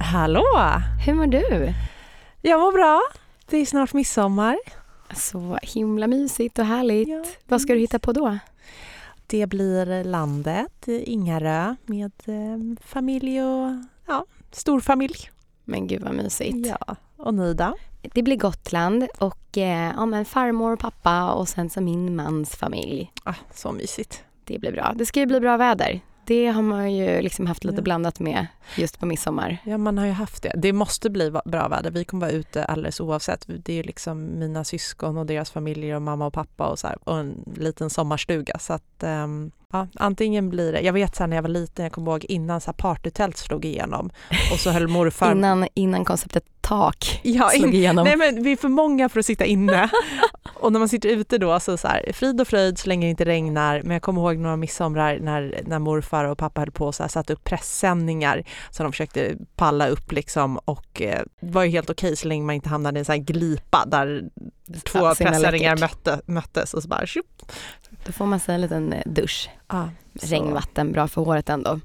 Hallå! Hur mår du? Jag mår bra. Det är snart midsommar. Så himla mysigt och härligt. Ja. Vad ska du hitta på då? Det blir landet, Ingarö, med eh, familj och ja, stor familj. Men gud vad mysigt. Ja. Och ni då? Det blir Gotland och eh, ja, men farmor och pappa och sen så min mans familj. Ah, så mysigt. Det blir bra. Det ska ju bli bra väder. Det har man ju liksom haft lite Ja. blandat med just på midsommar. Ja, man har ju haft det. Det måste bli bra väder. Vi kommer vara ute alldeles oavsett. Det är ju liksom mina syskon och deras familjer och mamma och pappa och så här, och en liten sommarstuga. Så att ehm, ja, antingen blir det, jag vet så här, när jag var liten, jag kommer ihåg innan så här partytält slog igenom och så höll morfar Innan, innan konceptet tak Ja, slog igenom. nej men vi är för många för att sitta inne. och när man sitter ute då så, så här, frid och fröjd så länge det inte regnar. Men jag kommer ihåg några midsomrar när, när morfar och pappa höll på och satte upp pressändningar som de försökte palla upp liksom och eh, var ju helt okej så länge man inte hamnade i en sån här glipa där två Ja, pressändningar mötte, möttes och så bara tjup. Då får man sig en liten eh, dusch. Så- Regnvatten, bra för håret ändå.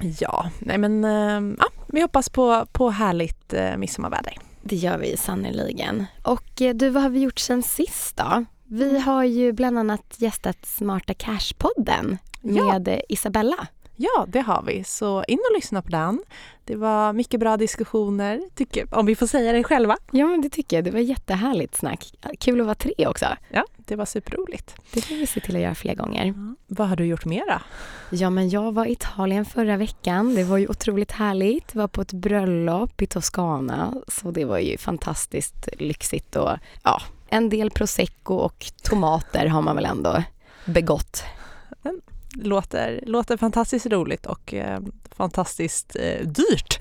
Ja, nej men eh, ja, vi hoppas på, på härligt eh, midsommarväder. Det gör vi sannerligen. Och eh, du, vad har vi gjort sen sist då? Vi Mm. har ju bland annat gästat Smarta Cash-podden med Isabella. Ja, det har vi. Så in och lyssna på den. Det var mycket bra diskussioner, tycker, om vi får säga det själva. Ja, men det tycker jag. Det var jättehärligt snack. Kul att vara tre också. Ja, det var superroligt. Det får vi se till att göra fler gånger. Vad har du gjort mera? Ja, men jag var i Italien förra veckan. Det var ju otroligt härligt. var på ett bröllop i Toscana, så det var ju fantastiskt lyxigt och ja, en del prosecco och tomater har man väl ändå begått. Låter, låter fantastiskt roligt och eh, fantastiskt eh, dyrt.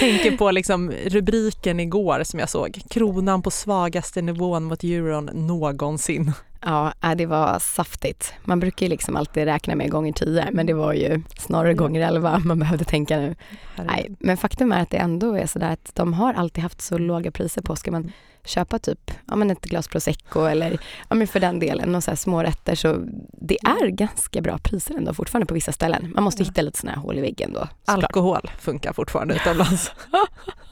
Tänker på liksom rubriken igår som jag såg. Kronan på svagaste nivån mot euron någonsin. Ja, äh, det var saftigt. Man brukar ju liksom alltid räkna med gånger tio, men det var ju snarare Ja. gånger elva man behövde tänka nu. Nej, men faktum är att det ändå är sådär att de har alltid haft så låga priser på. Ska man köpa typ ja, men ett glas prosecco eller ja, men för den delen några små rätter så det är ganska bra priser ändå fortfarande på vissa ställen. Man måste hitta lite sådana här hål i väggen då. Alkohol funkar fortfarande utomlands.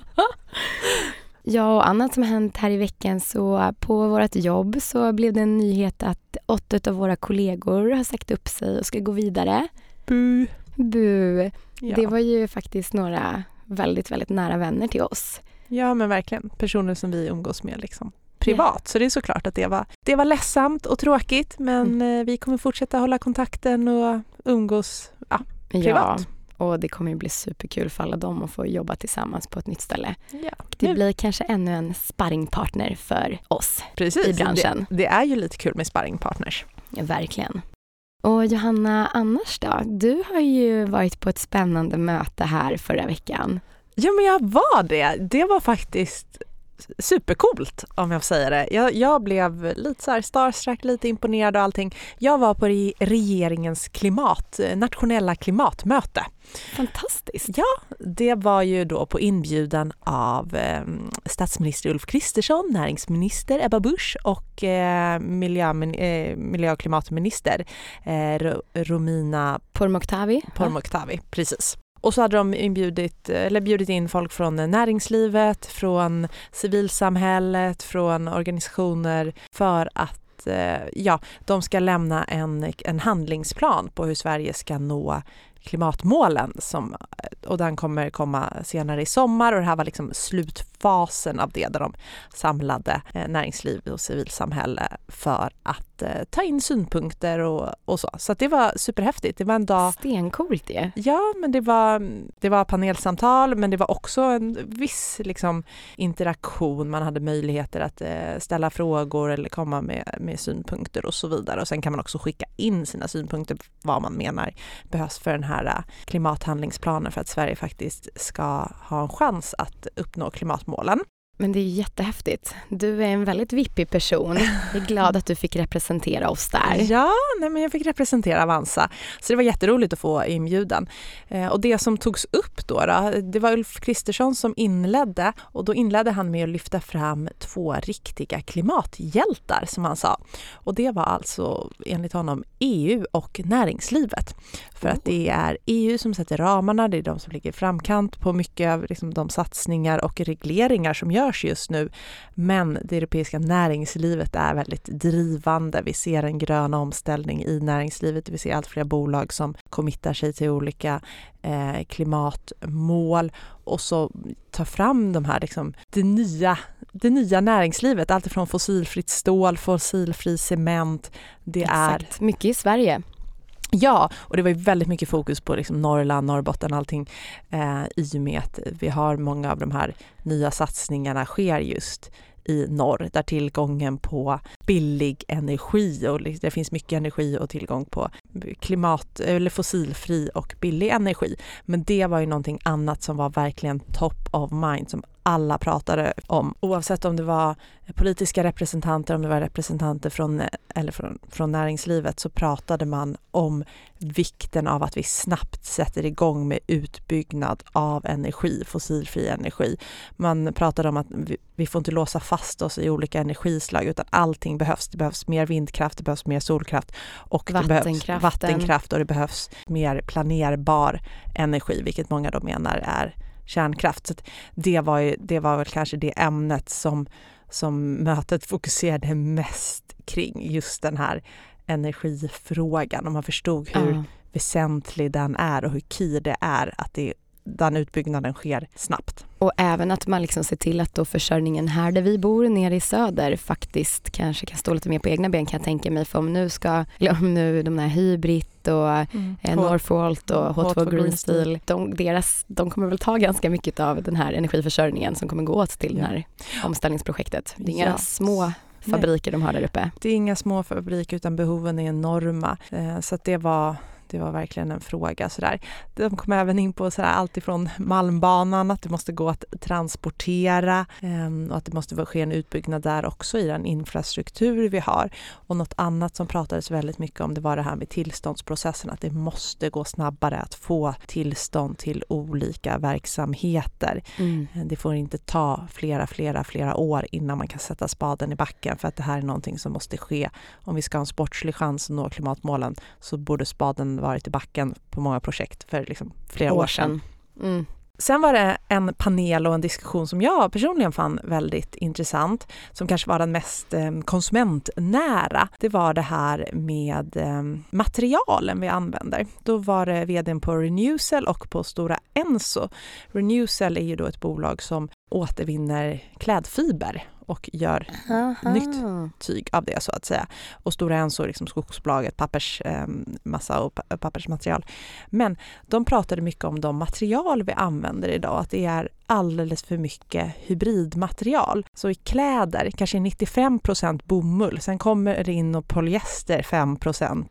Ja, och annat som hänt här i veckan så på vårt jobb så blev det en nyhet att åtta av våra kollegor har sagt upp sig och ska gå vidare. Bu. Bu. Ja. Det var ju faktiskt några väldigt, väldigt nära vänner till oss. ja, men verkligen. Personer som vi umgås med liksom privat. Så det är såklart att det var, det var ledsamt och tråkigt men eh, vi kommer fortsätta hålla kontakten och umgås ja, privat. Ja, och det kommer ju bli superkul för alla dem att få jobba tillsammans på ett nytt ställe. Ja, Det blir kanske ännu en sparringpartner för oss. precis. i branschen. Det, det är ju lite kul med sparringpartners. Verkligen. Och Johanna, annars då? Du har ju varit på ett spännande möte här förra veckan. Ja men jag var det. Det var faktiskt supercoolt om jag får säga det. Jag, jag blev lite så här starstruck, lite imponerad och allting. Jag var på re- regeringens klimat, nationella klimatmöte. Fantastiskt. Ja, det var ju då på inbjudan av eh, statsminister Ulf Kristersson, näringsminister Ebba Busch och eh, miljömin, eh, miljö och klimatminister eh, Ro- Romina Pourmokhtari. Pourmokhtari. Precis. Och så hade de inbjudit, eller bjudit in folk från näringslivet, från civilsamhället, från organisationer för att eh, ja, de ska lämna en, en handlingsplan på hur Sverige ska nå klimatmålen som, och den kommer komma senare i sommar och det här var liksom slut slutfasen av det där de samlade eh, näringsliv och civilsamhälle för att eh, ta in synpunkter och, och så. Så det var superhäftigt. Det var en dag Stencoolt det. Ja, men det var, det var panelsamtal men det var också en viss liksom, interaktion. Man hade möjligheter att eh, ställa frågor eller komma med, med synpunkter och så vidare. Och sen kan man också skicka in sina synpunkter vad man menar behövs för den här klimathandlingsplanen för att Sverige faktiskt ska ha en chans att uppnå klimatmålen. Men det är jättehäftigt. Du är en väldigt vippig person. Jag är glad att du fick representera oss där. Ja, nej men jag fick representera Avanza. Så det var jätteroligt att få inbjudan. Eh, och det som togs upp då, då, det var Ulf Kristersson som inledde och då inledde han med att lyfta fram två riktiga klimathjältar som han sa. Och det var alltså enligt honom EU och näringslivet. För att det är EU som sätter ramarna, det är de som ligger i framkant på mycket av liksom de satsningar och regleringar som görs just nu. Men det europeiska näringslivet är väldigt drivande. Vi ser en grön omställning i näringslivet. Vi ser allt fler bolag som committar sig till olika eh, klimatmål och så tar fram de här, liksom, det, nya, det nya näringslivet. Allt från fossilfritt stål, fossilfri cement. Det Exakt. är... Mycket i Sverige. Ja, och det var ju väldigt mycket fokus på liksom Norrland, Norrbotten, allting eh, i och med att vi har många av de här nya satsningarna sker just i norr där tillgången på billig energi och det finns mycket energi och tillgång på klimat eller fossilfri och billig energi. Men det var ju någonting annat som var verkligen top of mind som alla pratade om. Oavsett om det var politiska representanter, om det var representanter från, eller från, från näringslivet så pratade man om vikten av att vi snabbt sätter igång med utbyggnad av energi, fossilfri energi. Man pratade om att vi, vi får inte låsa fast oss i olika energislag utan allting behövs. Det behövs mer vindkraft, det behövs mer solkraft och vattenkraft och det behövs mer planerbar energi, vilket många då menar är kärnkraft. Så det, var ju, det var väl kanske det ämnet som, som mötet fokuserade mest kring, just den här energifrågan och man förstod hur uh. väsentlig den är och hur key det är att det den utbyggnaden sker snabbt. Och även att man liksom ser till att då försörjningen här där vi bor nere i söder faktiskt kanske kan stå lite mer på egna ben kan jag tänka mig. För om nu ska, om nu de där Hybrid och mm. eh, Northvolt och H2, H2 Green Steel, de, deras, de kommer väl ta ganska mycket av den här energiförsörjningen som kommer gå åt till ja. det här omställningsprojektet. Det är inga ja. små fabriker Nej. de har där uppe. Det är inga små fabriker utan behoven är enorma. Eh, så att det var det var verkligen en fråga. Sådär. De kom även in på sådär, allt ifrån Malmbanan, att det måste gå att transportera eh, och att det måste ske en utbyggnad där också i den infrastruktur vi har. Och något annat som pratades väldigt mycket om det var det här med tillståndsprocessen, att det måste gå snabbare att få tillstånd till olika verksamheter. Mm. Det får inte ta flera, flera, flera år innan man kan sätta spaden i backen för att det här är någonting som måste ske. Om vi ska ha en sportslig chans att nå klimatmålen så borde spaden varit i backen på många projekt för liksom flera år, år sedan. Mm. Sen var det en panel och en diskussion som jag personligen fann väldigt intressant, som kanske var den mest eh, konsumentnära. Det var det här med eh, materialen vi använder. Då var det vdn på Renewcell och på Stora Enso. Renewcell är ju då ett bolag som återvinner klädfiber och gör Aha. nytt tyg av det så att säga. Och Stora Enso, liksom skogsbolaget, pappersmassa ehm, och pappersmaterial. Men de pratade mycket om de material vi använder idag, att det är alldeles för mycket hybridmaterial. Så i kläder kanske 95% bomull, sen kommer det in och polyester 5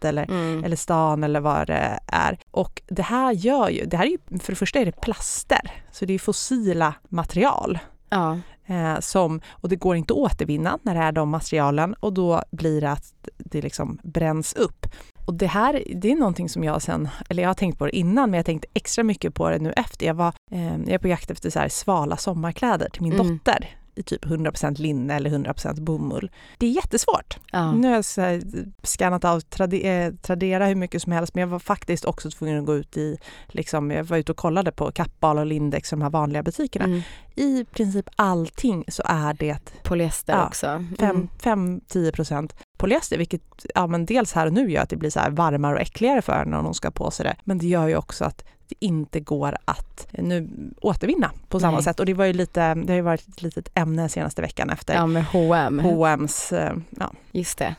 eller, mm. eller stan eller vad det är. Och det här gör ju, det här är ju, för det första är det plaster, så det är fossila material. Ja. Eh, som, och det går inte att återvinna när det är de materialen och då blir det att det liksom bränns upp. Och det här det är någonting som jag sen, eller jag har tänkt på det innan, men jag tänkte extra mycket på det nu efter. Jag var eh, jag är på jakt efter så här svala sommarkläder till min mm. dotter i typ 100% linne eller 100% bomull. Det är jättesvårt. Ja. Nu har jag så skannat av eh, Tradera hur mycket som helst men jag var faktiskt också tvungen att gå ut i, liksom, jag var ute och kollade på Kappahl och Lindex, de här vanliga butikerna. Mm. I princip allting så är det polyester ja, också. Mm. 5-10% polyester, vilket ja, men dels här och nu gör att det blir så varmare och äckligare för när de ska på sig det. Men det gör ju också att det inte går att nu återvinna på samma Nej. sätt. Och det var ju lite, det har ju varit ett litet ämne senaste veckan efter ja, med H&M. H&M's, eh, ja. Just det.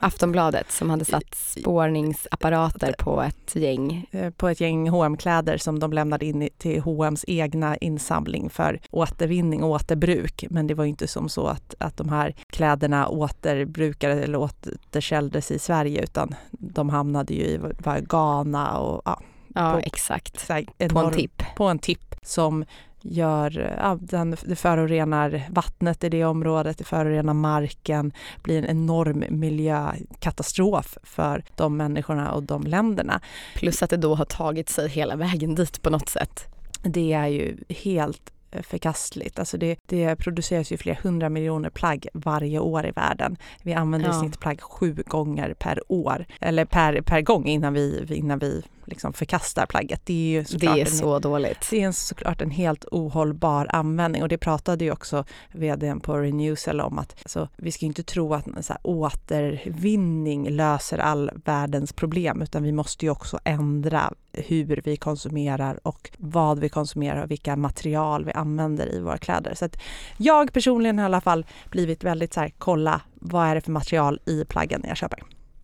Aftonbladet som hade satt spårningsapparater på ett gäng. Eh, på ett gäng hm kläder som de lämnade in till H&M's egna insamling för återvinning och återbruk. Men det var inte som så att, att de här kläderna återbrukades eller återkälldes i Sverige utan de hamnade ju i Ghana och ja, Ja, på, exakt. Här, enorm, på en tipp. På en tipp som gör, ja, den, det förorenar vattnet i det området, det förorenar marken, blir en enorm miljökatastrof för de människorna och de länderna. Plus att det då har tagit sig hela vägen dit på något sätt. Det är ju helt förkastligt. Alltså det, det produceras ju flera hundra miljoner plagg varje år i världen. Vi använder ja. i snitt plagg sju gånger per år, eller per, per gång innan vi, innan vi liksom förkastar plagget. Det är ju det är så en, dåligt. Det är såklart en helt ohållbar användning och det pratade ju också vdn på Renewcell om att alltså, vi ska inte tro att så här, återvinning löser all världens problem utan vi måste ju också ändra hur vi konsumerar och vad vi konsumerar och vilka material vi använder i våra kläder. Så att jag personligen har i alla fall blivit väldigt så här, kolla vad är det för material i plaggen jag köper.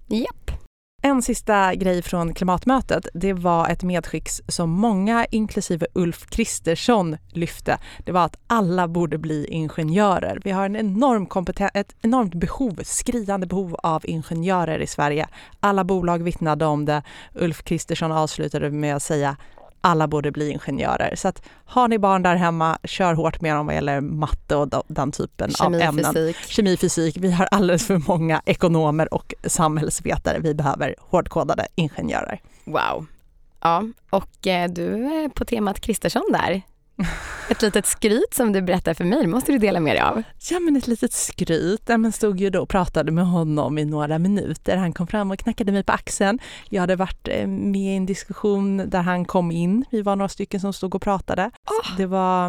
Japp. En sista grej från klimatmötet, det var ett medskick som många, inklusive Ulf Kristersson, lyfte. Det var att alla borde bli ingenjörer. Vi har en enorm kompeten- ett enormt behov, skriande behov av ingenjörer i Sverige. Alla bolag vittnade om det. Ulf Kristersson avslutade med att säga alla borde bli ingenjörer. Så att har ni barn där hemma, kör hårt med dem vad gäller matte och den typen Kemi, av ämnen. Fysik. Kemi, fysik. Vi har alldeles för många ekonomer och samhällsvetare. Vi behöver hårdkodade ingenjörer. Wow. Ja, och eh, du är på temat Kristersson där. Ett litet skryt som du berättar för mig, måste du dela med dig av. Ja men ett litet skryt. Jag stod ju då och pratade med honom i några minuter. Han kom fram och knackade mig på axeln. Jag hade varit eh, med i en diskussion där han kom in. Vi var några stycken som stod och pratade. Oh. Det var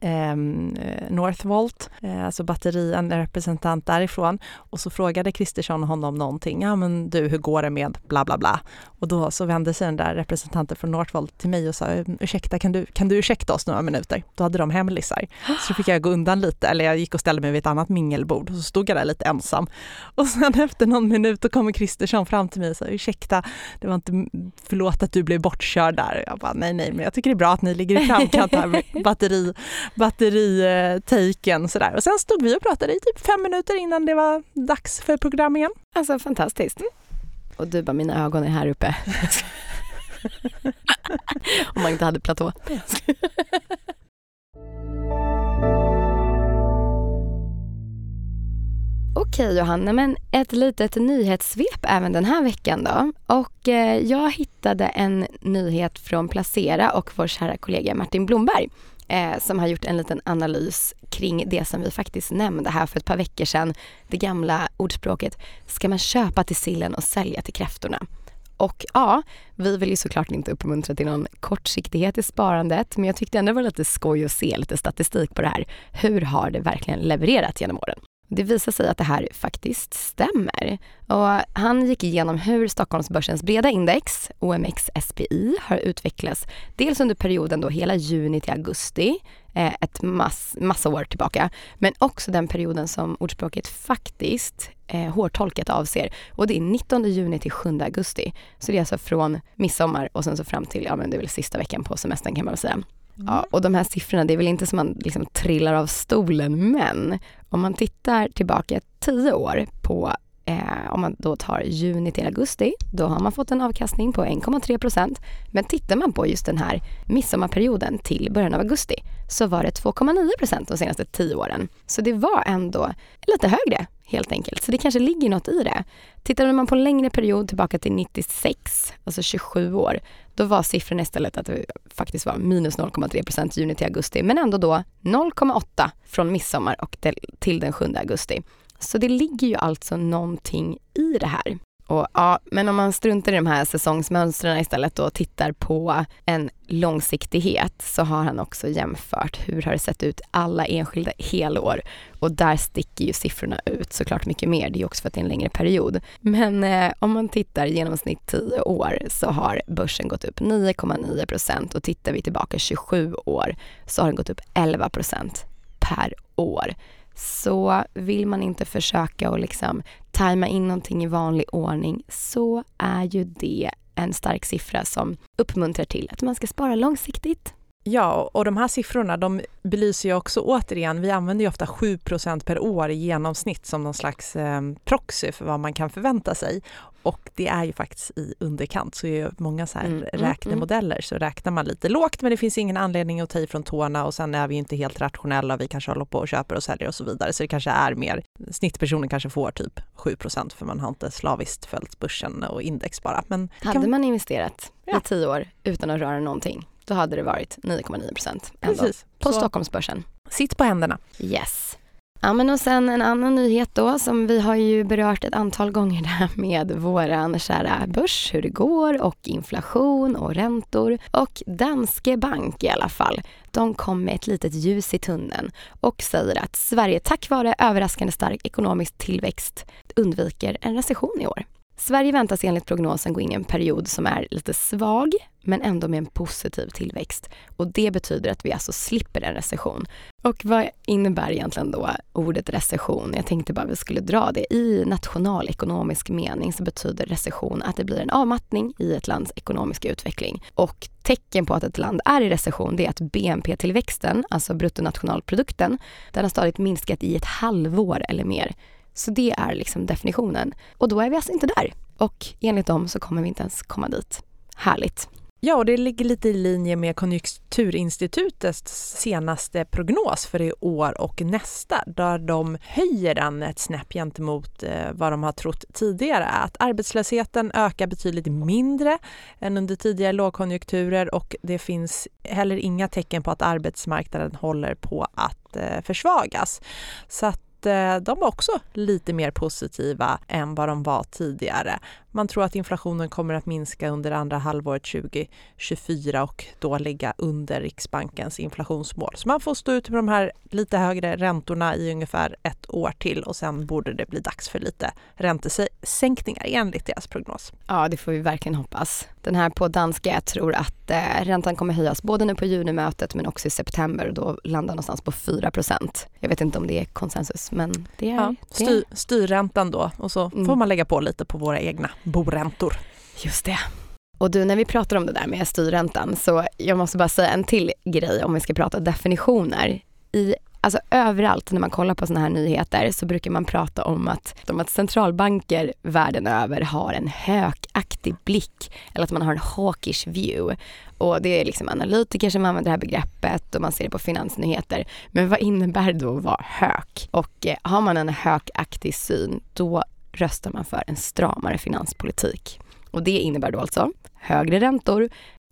ehm, eh, Northvolt, eh, alltså batteri, en representant därifrån. Och så frågade Kristersson honom någonting. Ja men du, hur går det med bla bla bla? Och då så vände sig den där representanten från Northvolt till mig och sa ursäkta, kan du, kan du ursäkta oss några minuter? Då hade de hemlisar. Så då fick jag gå undan lite, eller jag gick och ställde mig vid ett annat mingelbord och så stod jag där lite ensam. Och sen efter någon minut då kommer Kristersson fram till mig och sa ursäkta, det var inte, förlåt att du blev bortkörd där. Jag bara nej nej men jag tycker det är bra att ni ligger i framkant här med batteri, batteri sådär. Och sen stod vi och pratade i typ fem minuter innan det var dags för program igen. Alltså fantastiskt. Och du bara, mina ögon är här uppe. Om man inte hade platå. Okej Johanna, men ett litet nyhetssvep även den här veckan då. Och eh, jag hittade en nyhet från Placera och vår kära kollega Martin Blomberg eh, som har gjort en liten analys kring det som vi faktiskt nämnde här för ett par veckor sedan. Det gamla ordspråket, ska man köpa till sillen och sälja till kräftorna? Och ja, vi vill ju såklart inte uppmuntra till någon kortsiktighet i sparandet, men jag tyckte ändå det var lite skoj att se lite statistik på det här. Hur har det verkligen levererat genom åren? Det visar sig att det här faktiskt stämmer. Och han gick igenom hur Stockholmsbörsens breda index, OMX SPI, har utvecklats dels under perioden då hela juni till augusti, eh, ett mass, massa år tillbaka, men också den perioden som ordspråket faktiskt eh, hårtolkat avser. Och det är 19 juni till 7 augusti. Så det är alltså från midsommar och sen så fram till, ja men det är väl sista veckan på semestern kan man väl säga. Ja, mm. och de här siffrorna, det är väl inte som man liksom trillar av stolen, men om man tittar tillbaka tio år på Eh, om man då tar juni till augusti, då har man fått en avkastning på 1,3 procent. Men tittar man på just den här midsommarperioden till början av augusti så var det 2,9 procent de senaste tio åren. Så det var ändå lite högre helt enkelt. Så det kanske ligger något i det. Tittar man på en längre period tillbaka till 96, alltså 27 år, då var siffran istället att det faktiskt var minus 0,3 procent juni till augusti, men ändå då 0,8 från midsommar och till den 7 augusti. Så det ligger ju alltså någonting i det här. Och ja, men om man struntar i de här säsongsmönstren istället och tittar på en långsiktighet så har han också jämfört hur har det sett ut alla enskilda helår och där sticker ju siffrorna ut såklart mycket mer. Det är också för att det är en längre period. Men eh, om man tittar genomsnitt 10 år så har börsen gått upp 9,9 procent och tittar vi tillbaka 27 år så har den gått upp 11 procent per år. Så vill man inte försöka och liksom tajma in någonting i vanlig ordning så är ju det en stark siffra som uppmuntrar till att man ska spara långsiktigt. Ja, och de här siffrorna de belyser ju också återigen, vi använder ju ofta 7% per år i genomsnitt som någon slags eh, proxy för vad man kan förvänta sig. Och det är ju faktiskt i underkant, så i många så här mm, mm, räknemodeller mm. så räknar man lite lågt men det finns ingen anledning att ta ifrån tårna och sen är vi inte helt rationella, vi kanske håller på och köper och säljer och så vidare. Så det kanske är mer, snittpersonen kanske får typ 7% för man har inte slaviskt följt börsen och index bara. Men Hade kan... man investerat ja. i tio år utan att röra någonting, då hade det varit 9,9 procent på så... Stockholmsbörsen. Sitt på händerna. Yes. Ja men och sen en annan nyhet då som vi har ju berört ett antal gånger där med våran kära börs, hur det går och inflation och räntor. Och Danske Bank i alla fall, de kom med ett litet ljus i tunneln och säger att Sverige tack vare överraskande stark ekonomisk tillväxt undviker en recession i år. Sverige väntas enligt prognosen gå in i en period som är lite svag, men ändå med en positiv tillväxt. Och det betyder att vi alltså slipper en recession. Och vad innebär egentligen då ordet recession? Jag tänkte bara vi skulle dra det. I nationalekonomisk mening så betyder recession att det blir en avmattning i ett lands ekonomiska utveckling. Och tecken på att ett land är i recession det är att BNP-tillväxten, alltså bruttonationalprodukten, den har stadigt minskat i ett halvår eller mer. Så det är liksom definitionen. Och då är vi alltså inte där. Och enligt dem så kommer vi inte ens komma dit. Härligt. Ja, och det ligger lite i linje med Konjunkturinstitutets senaste prognos för i år och nästa, där de höjer den ett snäpp gentemot eh, vad de har trott tidigare. Att arbetslösheten ökar betydligt mindre än under tidigare lågkonjunkturer och det finns heller inga tecken på att arbetsmarknaden håller på att eh, försvagas. Så att Eh, de var också lite mer positiva än vad de var tidigare. Man tror att inflationen kommer att minska under andra halvåret 2024 och då ligga under Riksbankens inflationsmål. Så man får stå ut med de här lite högre räntorna i ungefär ett år till och sen borde det bli dags för lite räntesänkningar enligt deras prognos. Ja, det får vi verkligen hoppas. Den här på danska, jag tror att eh, räntan kommer höjas både nu på junimötet men också i september och då landar någonstans på 4% Jag vet inte om det är konsensus men det är ja. Styr, styrräntan då och så mm. får man lägga på lite på våra egna boräntor. Just det. Och du, när vi pratar om det där med styrräntan så jag måste bara säga en till grej om vi ska prata definitioner. I Alltså överallt när man kollar på sådana här nyheter så brukar man prata om att, om att centralbanker världen över har en hökaktig blick eller att man har en hawkish view. Och det är liksom analytiker som använder det här begreppet och man ser det på finansnyheter. Men vad innebär det då att vara hök? Och eh, har man en hökaktig syn då röstar man för en stramare finanspolitik. Och det innebär då alltså högre räntor,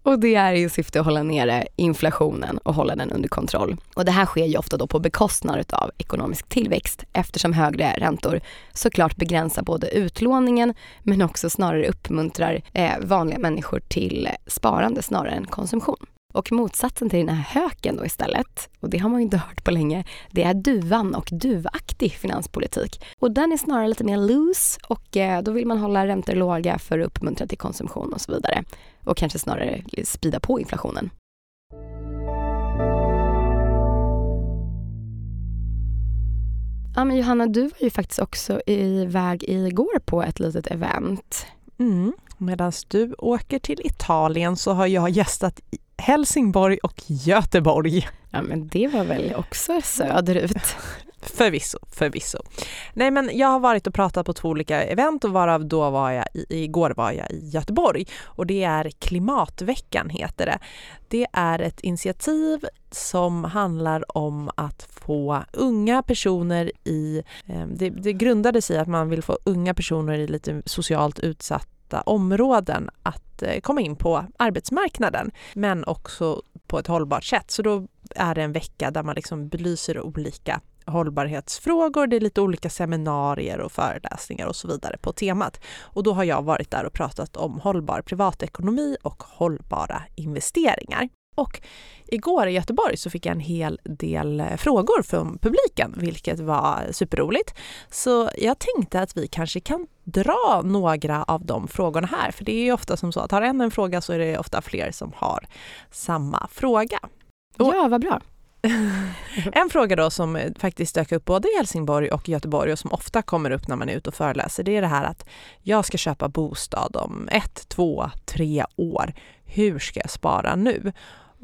och det är i syfte att hålla nere inflationen och hålla den under kontroll. Och det här sker ju ofta då på bekostnad av ekonomisk tillväxt eftersom högre räntor såklart begränsar både utlåningen men också snarare uppmuntrar eh, vanliga människor till eh, sparande snarare än konsumtion. Och motsatsen till den här höken då istället, och det har man ju inte hört på länge, det är duvan och duvaktig finanspolitik. Och den är snarare lite mer loose och eh, då vill man hålla räntor låga för att uppmuntra till konsumtion och så vidare. Och kanske snarare sprida på inflationen. Ja men Johanna, du var ju faktiskt också iväg igår på ett litet event. Mm. Medan du åker till Italien så har jag gästat Helsingborg och Göteborg. Ja men det var väl också söderut? Förvisso, förvisso. Nej men jag har varit och pratat på två olika event och varav då var jag, i, igår var jag i Göteborg och det är Klimatveckan heter det. Det är ett initiativ som handlar om att få unga personer i, eh, det, det grundade sig i att man vill få unga personer i lite socialt utsatta områden att eh, komma in på arbetsmarknaden, men också på ett hållbart sätt. Så då är det en vecka där man liksom belyser olika hållbarhetsfrågor. Det är lite olika seminarier och föreläsningar och så vidare på temat. Och då har jag varit där och pratat om hållbar privatekonomi och hållbara investeringar. Och igår i Göteborg så fick jag en hel del eh, frågor från publiken, vilket var superroligt. Så jag tänkte att vi kanske kan dra några av de frågorna här, för det är ofta som så att har en en fråga så är det ofta fler som har samma fråga. Och ja, vad bra. en fråga då som faktiskt dök upp både i Helsingborg och Göteborg och som ofta kommer upp när man är ute och föreläser, det är det här att jag ska köpa bostad om ett, två, tre år. Hur ska jag spara nu?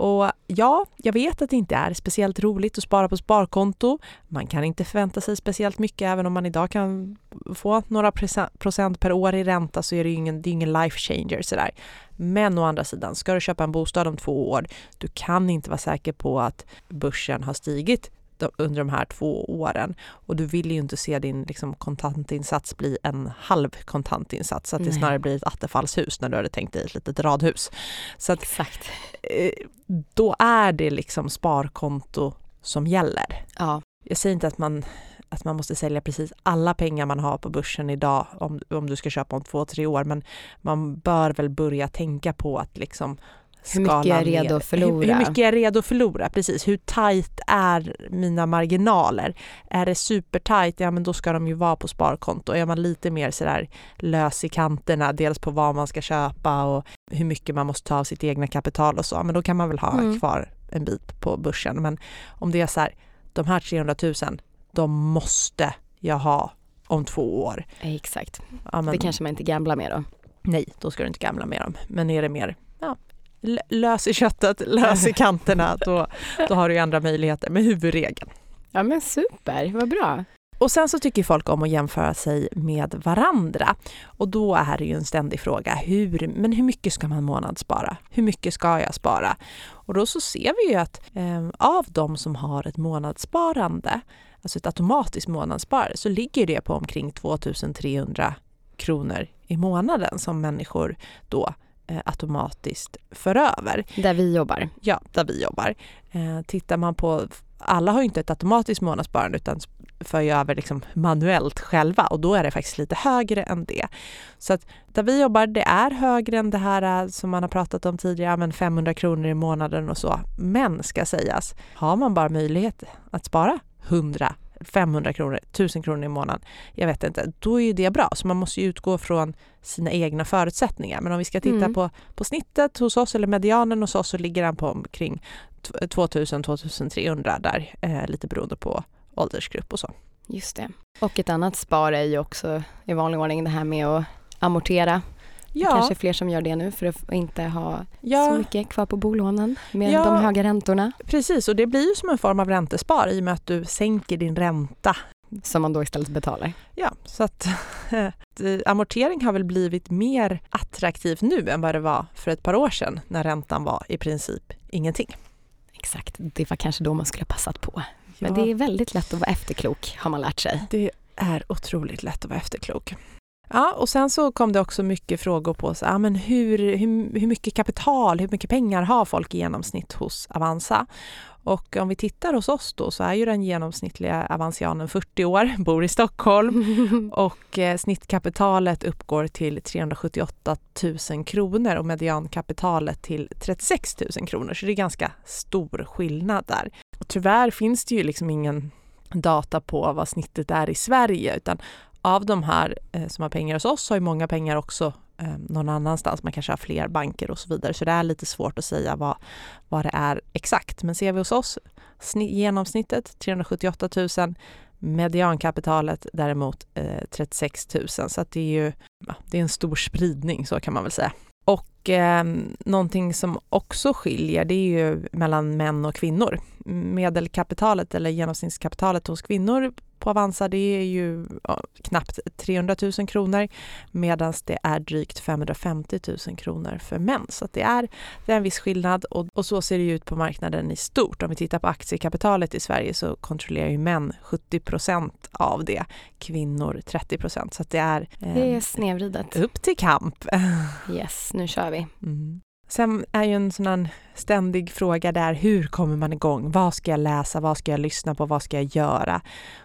Och ja, jag vet att det inte är speciellt roligt att spara på sparkonto. Man kan inte förvänta sig speciellt mycket även om man idag kan få några procent per år i ränta så är det ju ingen, det är ingen life changer sådär. Men å andra sidan, ska du köpa en bostad om två år, du kan inte vara säker på att börsen har stigit under de här två åren. Och du vill ju inte se din liksom, kontantinsats bli en halv kontantinsats, så att det snarare blir ett attefallshus när du hade tänkt dig ett litet radhus. Så att, Exakt. Eh, då är det liksom sparkonto som gäller. Ja. Jag säger inte att man att man måste sälja precis alla pengar man har på börsen idag om, om du ska köpa om två, tre år. Men man bör väl börja tänka på att liksom hur mycket jag är redo att förlora. Hur, hur mycket jag är redo att förlora, precis. Hur tajt är mina marginaler? Är det supertajt, ja men då ska de ju vara på sparkonto. Är man lite mer sådär lös i kanterna, dels på vad man ska köpa och hur mycket man måste ta av sitt egna kapital och så, men då kan man väl ha mm. kvar en bit på börsen. Men om det är så här, de här 300 000, de måste jag ha om två år. Exakt. Ja, men, det kanske man inte gamblar med då. Nej, då ska du inte gamla med dem. Men är det mer lös i köttet, lös i kanterna, då, då har du ju andra möjligheter med huvudregeln. Ja men super, vad bra. Och sen så tycker folk om att jämföra sig med varandra. Och då är det ju en ständig fråga, hur, men hur mycket ska man månadsspara? Hur mycket ska jag spara? Och då så ser vi ju att eh, av de som har ett månadssparande, alltså ett automatiskt månadssparande, så ligger det på omkring 2300 kronor i månaden som människor då automatiskt för över. Där vi jobbar? Ja, där vi jobbar. Eh, tittar man på, alla har ju inte ett automatiskt månadssparande utan för ju över liksom manuellt själva och då är det faktiskt lite högre än det. Så att där vi jobbar, det är högre än det här eh, som man har pratat om tidigare, men 500 kronor i månaden och så. Men ska sägas, har man bara möjlighet att spara 100 500 kronor, 1000 kronor i månaden, jag vet inte, då är ju det bra. Så man måste ju utgå från sina egna förutsättningar. Men om vi ska titta mm. på, på snittet hos oss, eller medianen hos oss, så ligger den på omkring 2000-2300 där, eh, lite beroende på åldersgrupp och så. Just det. Och ett annat spar är ju också i vanlig ordning det här med att amortera Ja. Det kanske är fler som gör det nu för att inte ha ja. så mycket kvar på bolånen med ja. de höga räntorna. Precis, och det blir ju som en form av räntespar i och med att du sänker din ränta. Som man då istället betalar. Ja, så att amortering har väl blivit mer attraktivt nu än vad det var för ett par år sedan när räntan var i princip ingenting. Exakt, det var kanske då man skulle ha passat på. Men det är väldigt lätt att vara efterklok har man lärt sig. Det är otroligt lätt att vara efterklok. Ja, och sen så kom det också mycket frågor på så, ja, men hur, hur, hur mycket kapital, hur mycket pengar har folk i genomsnitt hos Avanza? Och om vi tittar hos oss då så är ju den genomsnittliga avansianen 40 år, bor i Stockholm och eh, snittkapitalet uppgår till 378 000 kronor och mediankapitalet till 36 000 kronor. Så det är ganska stor skillnad där. Och tyvärr finns det ju liksom ingen data på vad snittet är i Sverige utan av de här eh, som har pengar hos oss har ju många pengar också eh, någon annanstans. Man kanske har fler banker och så vidare. Så det är lite svårt att säga vad, vad det är exakt. Men ser vi hos oss, genomsnittet 378 000, mediankapitalet däremot eh, 36 000. Så att det är ju ja, det är en stor spridning, så kan man väl säga. Och eh, någonting som också skiljer det är ju mellan män och kvinnor. Medelkapitalet eller genomsnittskapitalet hos kvinnor på Avanza det är ju knappt 300 000 kronor medan det är drygt 550 000 kronor för män. Så det, är, det är en viss skillnad och, och, så ser det ut på marknaden i stort. Om vi tittar på aktiekapitalet i Sverige så kontrollerar ju män 70 procent av det, kvinnor 30 procent. Så det är, eh, det är snedvridet. Upp till kamp. Yes, nu kör vi. Mm. Sen är ju en sån här ständig fråga där, hur kommer man igång? Vad ska jag läsa? Vad ska jag lyssna på? Vad ska jag göra?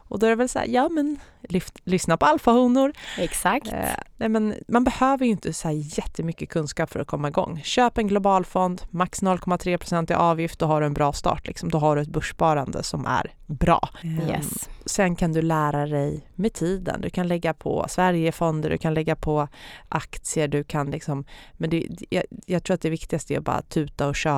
Och då är det väl så här, ja men lyft, lyssna på alfahonor. Exakt. Eh, nej men man behöver ju inte så här jättemycket kunskap för att komma igång. Köp en globalfond, max 0,3 i avgift, då har du en bra start. Liksom. Då har du ett börssparande som är bra. Yes. Um, sen kan du lära dig med tiden. Du kan lägga på Sverigefonder, du kan lägga på aktier, du kan liksom... Men det, jag, jag tror att det viktigaste är att bara tuta och köra.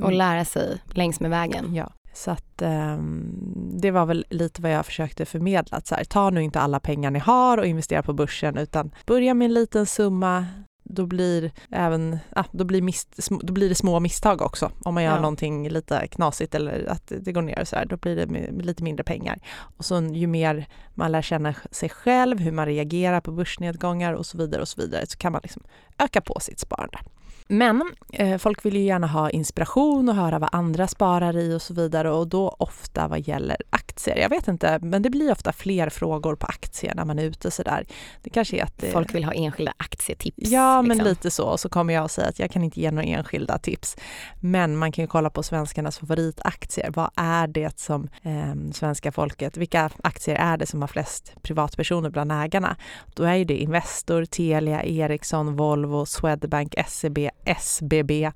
Och lära sig längs med vägen. Ja. Så att um, det var väl lite vad jag försökte förmedla. Att så här, ta nu inte alla pengar ni har och investera på börsen utan börja med en liten summa. då blir, även, ah, då, blir mis, då blir det små misstag också. Om man gör ja. någonting lite knasigt eller att det går ner och så här, då blir det med, med lite mindre pengar. Och så ju mer man lär känna sig själv, hur man reagerar på börsnedgångar och så vidare och så vidare, så kan man liksom öka på sitt sparande. Men eh, folk vill ju gärna ha inspiration och höra vad andra sparar i och så vidare och då ofta vad gäller aktier. Jag vet inte, men det blir ofta fler frågor på aktier när man är ute sådär. Det kanske är att... Eh, folk vill ha enskilda aktietips. Ja, liksom. men lite så. Och så kommer jag att säga att jag kan inte ge några enskilda tips. Men man kan ju kolla på svenskarnas favoritaktier. Vad är det som eh, svenska folket, vilka aktier är det som har flest privatpersoner bland ägarna? Då är ju det Investor, Telia, Ericsson, Volvo, Swedbank, SEB, SBB,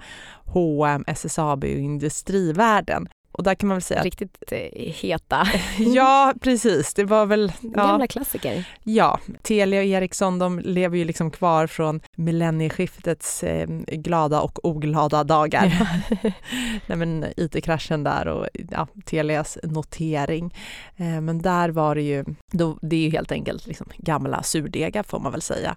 H&M, SSAB och Industrivärden. Och där kan man väl säga... Riktigt eh, heta. ja, precis. Det var väl... Ja. Gamla klassiker. Ja. Telia och Ericsson, de lever ju liksom kvar från millennieskiftets eh, glada och oglada dagar. Nej men IT-kraschen där och ja, Telias notering. Eh, men där var det ju, då, det är ju helt enkelt liksom gamla surdegar får man väl säga.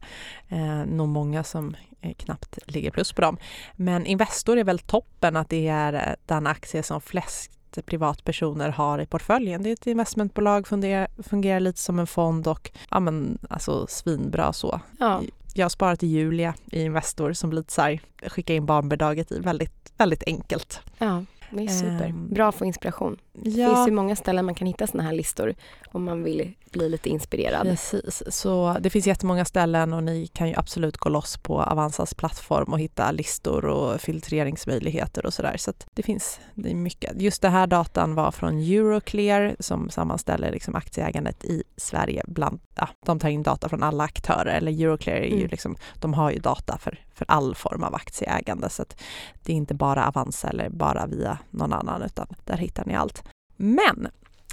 Eh, nog många som knappt ligger plus på dem. Men Investor är väl toppen att det är eh, den aktie som flest privatpersoner har i portföljen. Det är ett investmentbolag, fungerar, fungerar lite som en fond och ja men alltså svinbra så. Ja. Jag har sparat i Julia i Investor som lite så här, skicka in barnbidraget i väldigt, väldigt enkelt. Ja. Det är super. Um, Bra att få inspiration. Det ja. finns ju många ställen man kan hitta såna här listor om man vill bli lite inspirerad. Precis, så det finns jättemånga ställen och ni kan ju absolut gå loss på Avanzas plattform och hitta listor och filtreringsmöjligheter och sådär. Så, så det finns det är mycket. Just den här datan var från Euroclear som sammanställer liksom aktieägandet i Sverige bland, ja, de tar in data från alla aktörer, eller Euroclear är ju mm. liksom, de har ju data för, för all form av aktieägande så att det är inte bara Avanza eller bara via någon annan utan där hittar ni allt. Men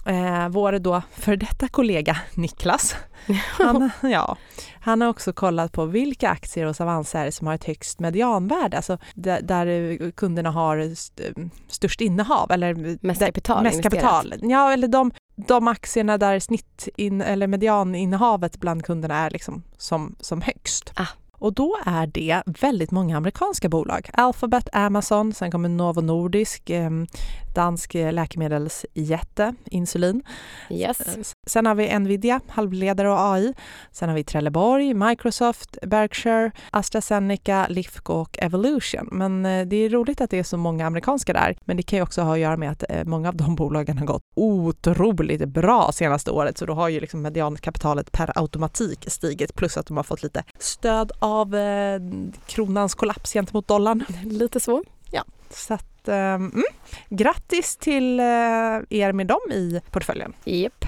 eh, vår då för detta kollega Niklas, han, ja, han har också kollat på vilka aktier hos Avanza är som har ett högst medianvärde, alltså där, där kunderna har st störst innehav eller mest kapital. Mest kapital. Ja, eller de, de aktierna där snitt in, eller medianinnehavet bland kunderna är liksom som, som högst. Ah. Och då är det väldigt många amerikanska bolag. Alphabet, Amazon, sen kommer Novo Nordisk, eh, dansk läkemedelsjätte, insulin. Yes. Sen har vi Nvidia, halvledare och AI. Sen har vi Trelleborg, Microsoft, Berkshire, AstraZeneca, Lifco och Evolution. Men eh, det är roligt att det är så många amerikanska där. Men det kan ju också ha att göra med att eh, många av de bolagen har gått otroligt bra senaste året. Så då har ju liksom mediankapitalet per automatik stigit plus att de har fått lite stöd av eh, kronans kollaps gentemot dollarn. Lite så. Ja, så att, mm, grattis till er med dem i portföljen. Japp.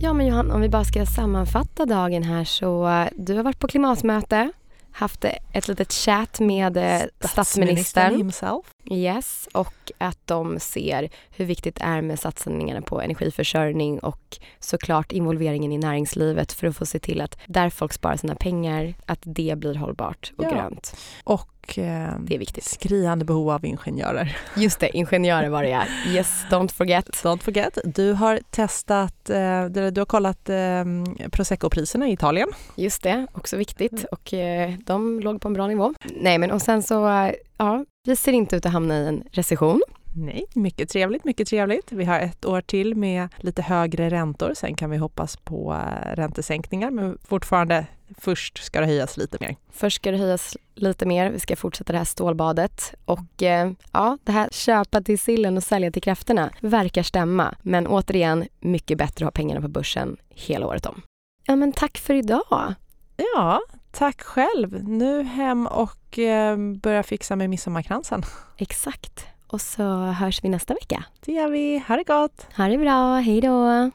Ja men Johan, om vi bara ska sammanfatta dagen här så eh, du har varit på klimatmöte haft ett litet chat med eh, statsministern. himself. Yes, och att de ser hur viktigt det är med satsningarna på energiförsörjning och såklart involveringen i näringslivet för att få se till att där folk sparar sina pengar, att det blir hållbart och ja. grönt. Och eh, det är viktigt. skriande behov av ingenjörer. Just det, ingenjörer var det ja. Yes, don't forget. Don't forget. Du har testat, eh, du har kollat eh, Prosecco-priserna i Italien. Just det, också viktigt och eh, de låg på en bra nivå. Nej men och sen så, ja, vi ser inte ut att hamna i en recession. Nej, mycket trevligt, mycket trevligt. Vi har ett år till med lite högre räntor. Sen kan vi hoppas på eh, räntesänkningar, men fortfarande först ska det höjas lite mer. Först ska det höjas lite mer. Vi ska fortsätta det här stålbadet och eh, ja, det här köpa till sillen och sälja till krafterna verkar stämma. Men återigen, mycket bättre att ha pengarna på börsen hela året om. Ja, men tack för idag. Ja, tack själv. Nu hem och eh, börja fixa med midsommarkransen. Exakt. Och så hörs vi nästa vecka. Det gör vi. Ha det gott! Ha det bra. Hej då!